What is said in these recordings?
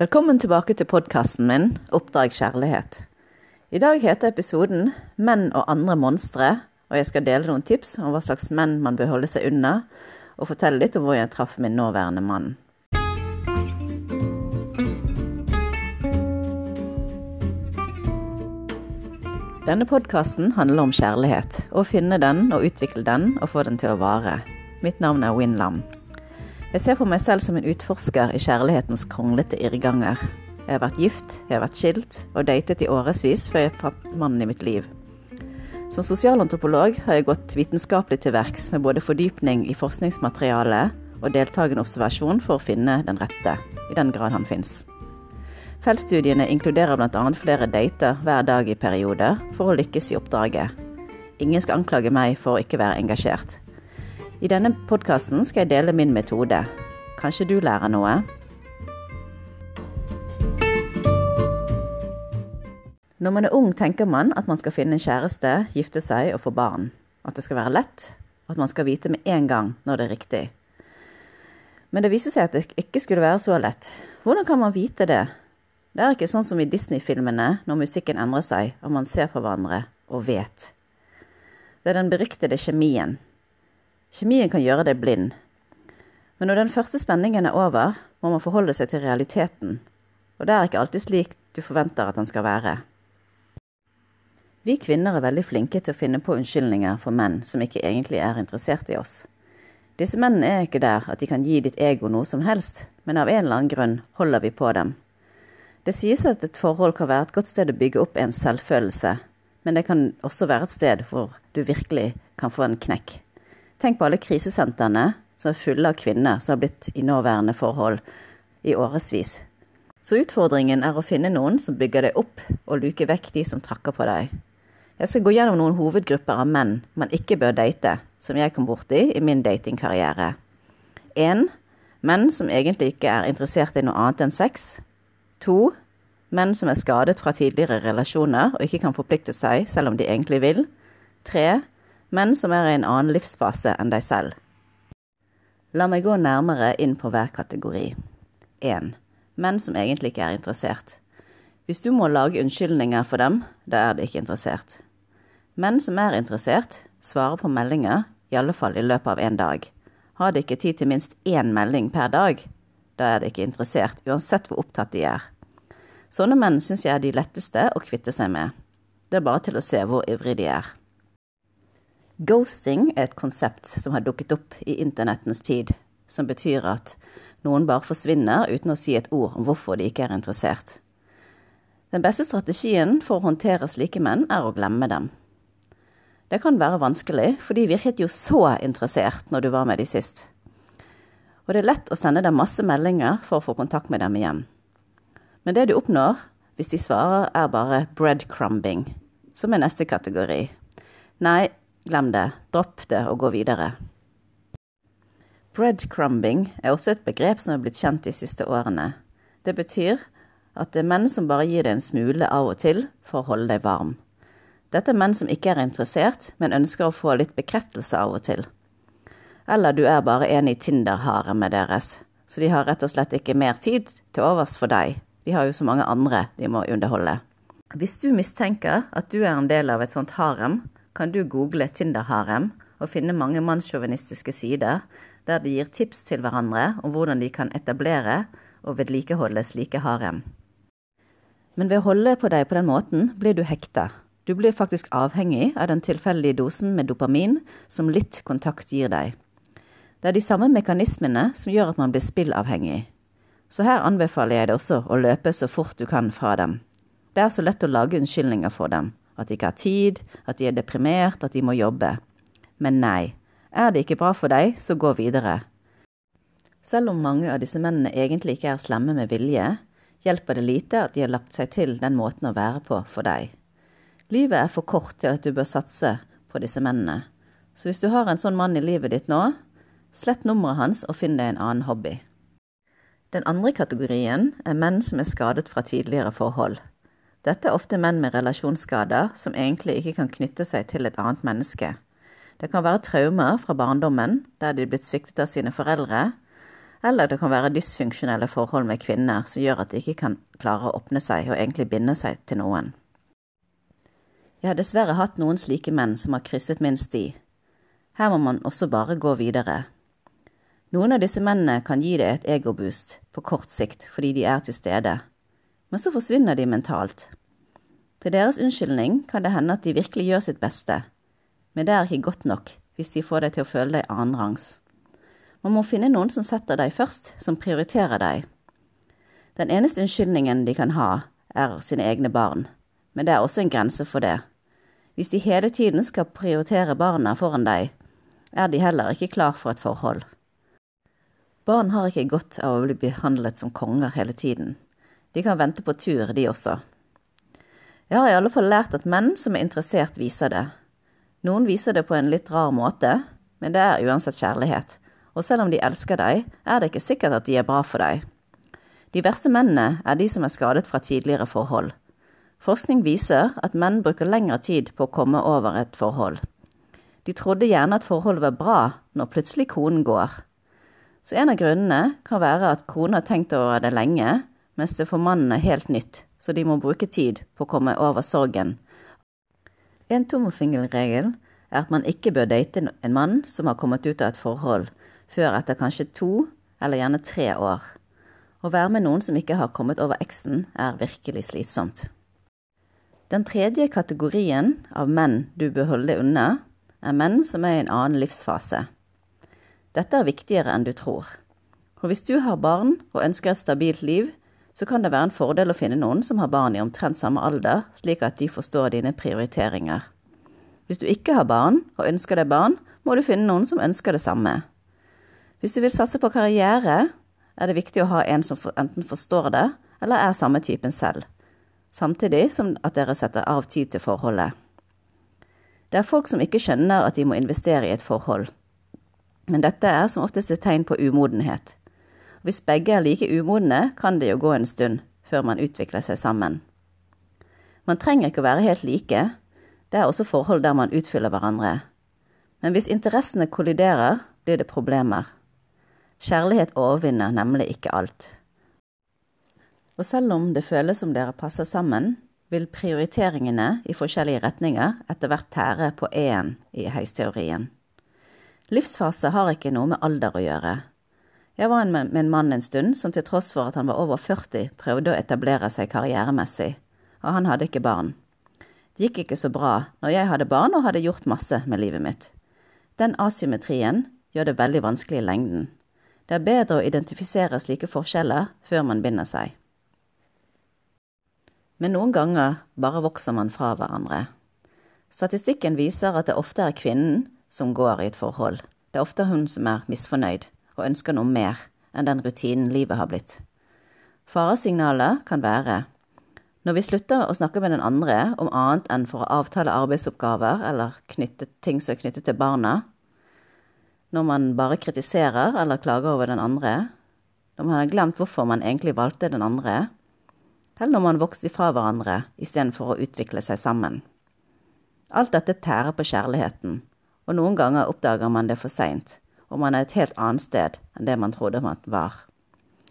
Velkommen tilbake til podkasten min Oppdrag kjærlighet. I dag heter episoden Menn og andre monstre, og jeg skal dele noen tips om hva slags menn man bør holde seg unna, og fortelle litt om hvor jeg traff min nåværende mann. Denne podkasten handler om kjærlighet, å finne den og utvikle den og få den til å vare. Mitt navn er Win Lam. Jeg ser på meg selv som en utforsker i kjærlighetens kronglete irrganger. Jeg har vært gift, jeg har vært skilt og datet i årevis før jeg fant mannen i mitt liv. Som sosialantropolog har jeg gått vitenskapelig til verks med både fordypning i forskningsmateriale og deltakende observasjon for å finne den rette, i den grad han fins. Feltstudiene inkluderer bl.a. flere dater hver dag i perioder for å lykkes i oppdraget. Ingen skal anklage meg for å ikke være engasjert. I denne podkasten skal jeg dele min metode. Kanskje du lærer noe? Når man er ung, tenker man at man skal finne en kjæreste, gifte seg og få barn. At det skal være lett, og at man skal vite med en gang når det er riktig. Men det viser seg at det ikke skulle være så lett. Hvordan kan man vite det? Det er ikke sånn som i Disney-filmene, når musikken endrer seg og man ser på hverandre og vet. Det er den beryktede kjemien. Kjemien kan gjøre deg blind. Men når den første spenningen er over, må man forholde seg til realiteten. Og det er ikke alltid slik du forventer at den skal være. Vi kvinner er veldig flinke til å finne på unnskyldninger for menn som ikke egentlig er interessert i oss. Disse mennene er ikke der at de kan gi ditt ego noe som helst, men av en eller annen grunn holder vi på dem. Det sies at et forhold kan være et godt sted å bygge opp ens selvfølelse, men det kan også være et sted hvor du virkelig kan få en knekk. Tenk på alle krisesentrene som er fulle av kvinner som har blitt i nåværende forhold i årevis. Så utfordringen er å finne noen som bygger deg opp, og luker vekk de som trakker på deg. Jeg skal gå gjennom noen hovedgrupper av menn man ikke bør date, som jeg kom borti i min datingkarriere. 1. Menn som egentlig ikke er interessert i noe annet enn sex. 2. Menn som er skadet fra tidligere relasjoner og ikke kan forplikte seg selv om de egentlig vil. 3 men som er i en annen livsfase enn deg selv. La meg gå nærmere inn på hver kategori. 1. Menn som egentlig ikke er interessert. Hvis du må lage unnskyldninger for dem, da er de ikke interessert. Menn som er interessert, svarer på meldinger, i alle fall i løpet av en dag. Har de ikke tid til minst én melding per dag, da er de ikke interessert, uansett hvor opptatt de er. Sånne menn syns jeg er de letteste å kvitte seg med. Det er bare til å se hvor ivrig de er. Ghosting er et konsept som har dukket opp i internettens tid, som betyr at noen bare forsvinner uten å si et ord om hvorfor de ikke er interessert. Den beste strategien for å håndtere slike menn er å glemme dem. Det kan være vanskelig, for de virket jo så interessert når du var med de sist. Og det er lett å sende dem masse meldinger for å få kontakt med dem igjen. Men det du oppnår hvis de svarer, er bare breadcrumbing, som er neste kategori. Nei, Glem det, dropp det og gå videre. Breadcrumbing er også et begrep som er blitt kjent de siste årene. Det betyr at det er menn som bare gir deg en smule av og til for å holde deg varm. Dette er menn som ikke er interessert, men ønsker å få litt bekreftelse av og til. Eller du er bare en i Tinder-haremet deres, så de har rett og slett ikke mer tid til overs for deg. De har jo så mange andre de må underholde. Hvis du mistenker at du er en del av et sånt harem, kan du google Tinder-harem og finne mange mannssjåvinistiske sider der de gir tips til hverandre om hvordan de kan etablere og vedlikeholde slike harem. Men ved å holde på deg på den måten blir du hekta. Du blir faktisk avhengig av den tilfeldige dosen med dopamin som litt kontakt gir deg. Det er de samme mekanismene som gjør at man blir spillavhengig. Så her anbefaler jeg deg også å løpe så fort du kan fra dem. Det er så lett å lage unnskyldninger for dem. At de ikke har tid, at de er deprimert, at de må jobbe. Men nei, er det ikke bra for deg, så gå videre. Selv om mange av disse mennene egentlig ikke er slemme med vilje, hjelper det lite at de har lagt seg til den måten å være på for deg. Livet er for kort til at du bør satse på disse mennene. Så hvis du har en sånn mann i livet ditt nå, slett nummeret hans og finn deg en annen hobby. Den andre kategorien er menn som er skadet fra tidligere forhold. Dette er ofte menn med relasjonsskader som egentlig ikke kan knytte seg til et annet menneske. Det kan være traumer fra barndommen, der de er blitt sviktet av sine foreldre, eller det kan være dysfunksjonelle forhold med kvinner som gjør at de ikke kan klare å åpne seg og egentlig binde seg til noen. Jeg har dessverre hatt noen slike menn som har krysset min sti. Her må man også bare gå videre. Noen av disse mennene kan gi deg et egoboost på kort sikt fordi de er til stede, men så forsvinner de mentalt. Til deres unnskyldning kan det hende at de virkelig gjør sitt beste, men det er ikke godt nok hvis de får deg til å føle deg annenrangs. Man må finne noen som setter deg først, som prioriterer deg. Den eneste unnskyldningen de kan ha, er sine egne barn, men det er også en grense for det. Hvis de hele tiden skal prioritere barna foran deg, er de heller ikke klar for et forhold. Barn har ikke godt av å bli behandlet som konger hele tiden. De kan vente på tur, de også. Jeg har i alle fall lært at menn som er interessert, viser det. Noen viser det på en litt rar måte, men det er uansett kjærlighet. Og selv om de elsker deg, er det ikke sikkert at de er bra for deg. De verste mennene er de som er skadet fra tidligere forhold. Forskning viser at menn bruker lengre tid på å komme over et forhold. De trodde gjerne at forholdet var bra når plutselig konen går. Så en av grunnene kan være at kona har tenkt over det lenge, mens det for mannen er helt nytt, så de må bruke tid på å komme over sorgen. En tommelfingerregel er at man ikke bør date en mann som har kommet ut av et forhold, før etter kanskje to eller gjerne tre år. Å være med noen som ikke har kommet over eksen, er virkelig slitsomt. Den tredje kategorien av menn du bør holde deg unna, er menn som er i en annen livsfase. Dette er viktigere enn du tror. For hvis du har barn og ønsker et stabilt liv, så kan det være en fordel å finne noen som har barn i omtrent samme alder, slik at de forstår dine prioriteringer. Hvis du ikke har barn og ønsker deg barn, må du finne noen som ønsker det samme. Hvis du vil satse på karriere, er det viktig å ha en som enten forstår det, eller er samme typen selv, samtidig som at dere setter av tid til forholdet. Det er folk som ikke skjønner at de må investere i et forhold men dette er som oftest et tegn på umodenhet. Hvis begge er like umodne, kan det jo gå en stund før man utvikler seg sammen. Man trenger ikke å være helt like, det er også forhold der man utfyller hverandre. Men hvis interessene kolliderer, blir det problemer. Kjærlighet overvinner nemlig ikke alt. Og selv om det føles som dere passer sammen, vil prioriteringene i forskjellige retninger etter hvert tære på én i heisteorien. Livsfase har ikke noe med alder å gjøre. Jeg var med en mann en stund som til tross for at han var over 40, prøvde å etablere seg karrieremessig, og han hadde ikke barn. Det gikk ikke så bra når jeg hadde barn og hadde gjort masse med livet mitt. Den asymmetrien gjør det veldig vanskelig i lengden. Det er bedre å identifisere slike forskjeller før man binder seg. Men noen ganger bare vokser man fra hverandre. Statistikken viser at det ofte er kvinnen som går i et forhold. Det er ofte hun som er misfornøyd og ønsker noe mer enn den rutinen livet har blitt. Faresignalet kan være når vi slutter å snakke med den andre om annet enn for å avtale arbeidsoppgaver eller knytte ting som er knyttet til barna, når man bare kritiserer eller klager over den andre, når man har glemt hvorfor man egentlig valgte den andre, eller når man vokste ifra hverandre istedenfor å utvikle seg sammen. Alt dette tærer på kjærligheten og noen ganger oppdager man det for seint, og man er et helt annet sted enn det man trodde man var.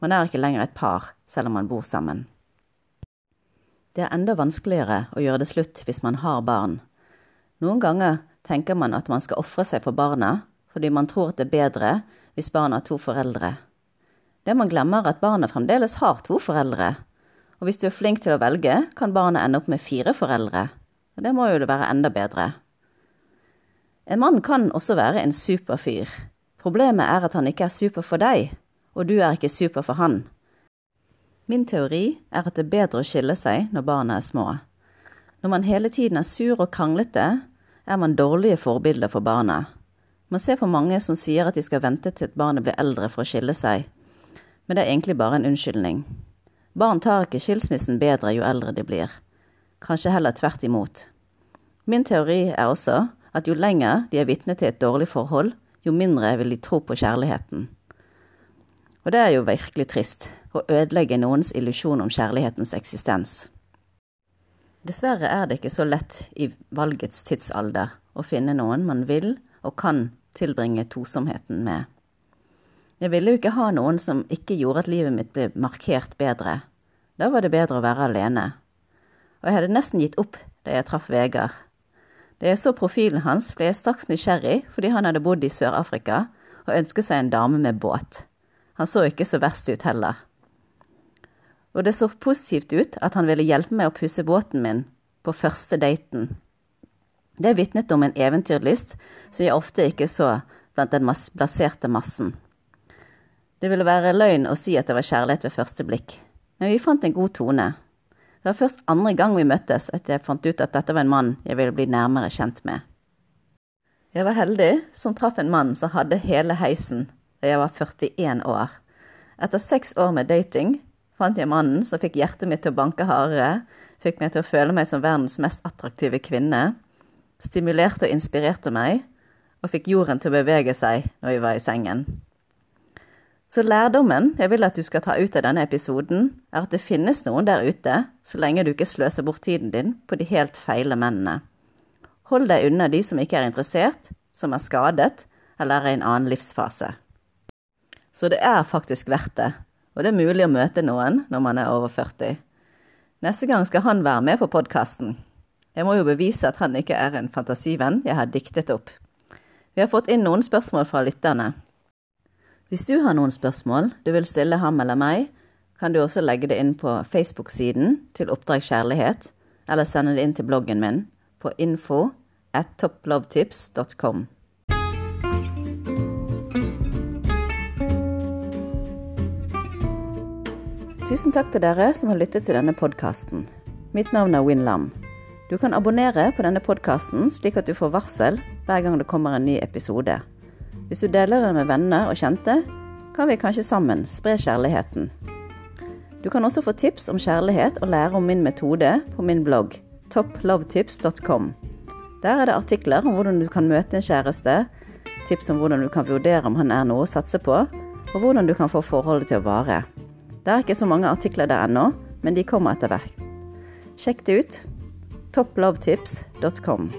Man er ikke lenger et par, selv om man bor sammen. Det er enda vanskeligere å gjøre det slutt hvis man har barn. Noen ganger tenker man at man skal ofre seg for barna, fordi man tror at det er bedre hvis barna har to foreldre. Det man glemmer, er at barna fremdeles har to foreldre. Og hvis du er flink til å velge, kan barna ende opp med fire foreldre. Og det må jo være enda bedre. En mann kan også være en super fyr. Problemet er at han ikke er super for deg, og du er ikke super for han. Min teori er at det er bedre å skille seg når barna er små. Når man hele tiden er sur og kranglete, er man dårlige forbilder for barna. Man ser på mange som sier at de skal vente til at barnet blir eldre for å skille seg, men det er egentlig bare en unnskyldning. Barn tar ikke skilsmissen bedre jo eldre de blir. Kanskje heller tvert imot. Min teori er også at jo lenger de er vitne til et dårlig forhold, jo mindre vil de tro på kjærligheten. Og det er jo virkelig trist å ødelegge noens illusjon om kjærlighetens eksistens. Dessverre er det ikke så lett i valgets tidsalder å finne noen man vil og kan tilbringe tosomheten med. Jeg ville jo ikke ha noen som ikke gjorde at livet mitt ble markert bedre. Da var det bedre å være alene. Og jeg hadde nesten gitt opp da jeg traff Vegard. Da jeg så profilen hans, ble jeg straks nysgjerrig fordi han hadde bodd i Sør-Afrika og ønsket seg en dame med båt. Han så ikke så verst ut heller. Og det så positivt ut at han ville hjelpe meg å pusse båten min på første daten. Det vitnet om en eventyrlyst som jeg ofte ikke så blant den mas blaserte massen. Det ville være løgn å si at det var kjærlighet ved første blikk, men vi fant en god tone. Det var først andre gang vi møttes at jeg fant ut at dette var en mann jeg ville bli nærmere kjent med. Jeg var heldig som traff en mann som hadde hele heisen da jeg var 41 år. Etter seks år med dating fant jeg mannen som fikk hjertet mitt til å banke hardere, fikk meg til å føle meg som verdens mest attraktive kvinne, stimulerte og inspirerte meg, og fikk jorden til å bevege seg når vi var i sengen. Så lærdommen jeg vil at du skal ta ut av denne episoden, er at det finnes noen der ute, så lenge du ikke sløser bort tiden din på de helt feile mennene. Hold deg unna de som ikke er interessert, som er skadet eller er i en annen livsfase. Så det er faktisk verdt det, og det er mulig å møte noen når man er over 40. Neste gang skal han være med på podkasten. Jeg må jo bevise at han ikke er en fantasivenn jeg har diktet opp. Vi har fått inn noen spørsmål fra lytterne. Hvis du har noen spørsmål du vil stille ham eller meg, kan du også legge det inn på Facebook-siden til Oppdrag kjærlighet, eller sende det inn til bloggen min på info at topplovetips.com. Tusen takk til dere som har lyttet til denne podkasten. Mitt navn er Win Lam. Du kan abonnere på denne podkasten slik at du får varsel hver gang det kommer en ny episode. Hvis du deler den med venner og kjente, kan vi kanskje sammen spre kjærligheten. Du kan også få tips om kjærlighet og lære om min metode på min blogg topplovetips.com. Der er det artikler om hvordan du kan møte en kjæreste, tips om hvordan du kan vurdere om han er noe å satse på, og hvordan du kan få forholdet til å vare. Det er ikke så mange artikler der ennå, men de kommer etter hvert. Sjekk det ut topplovetips.com.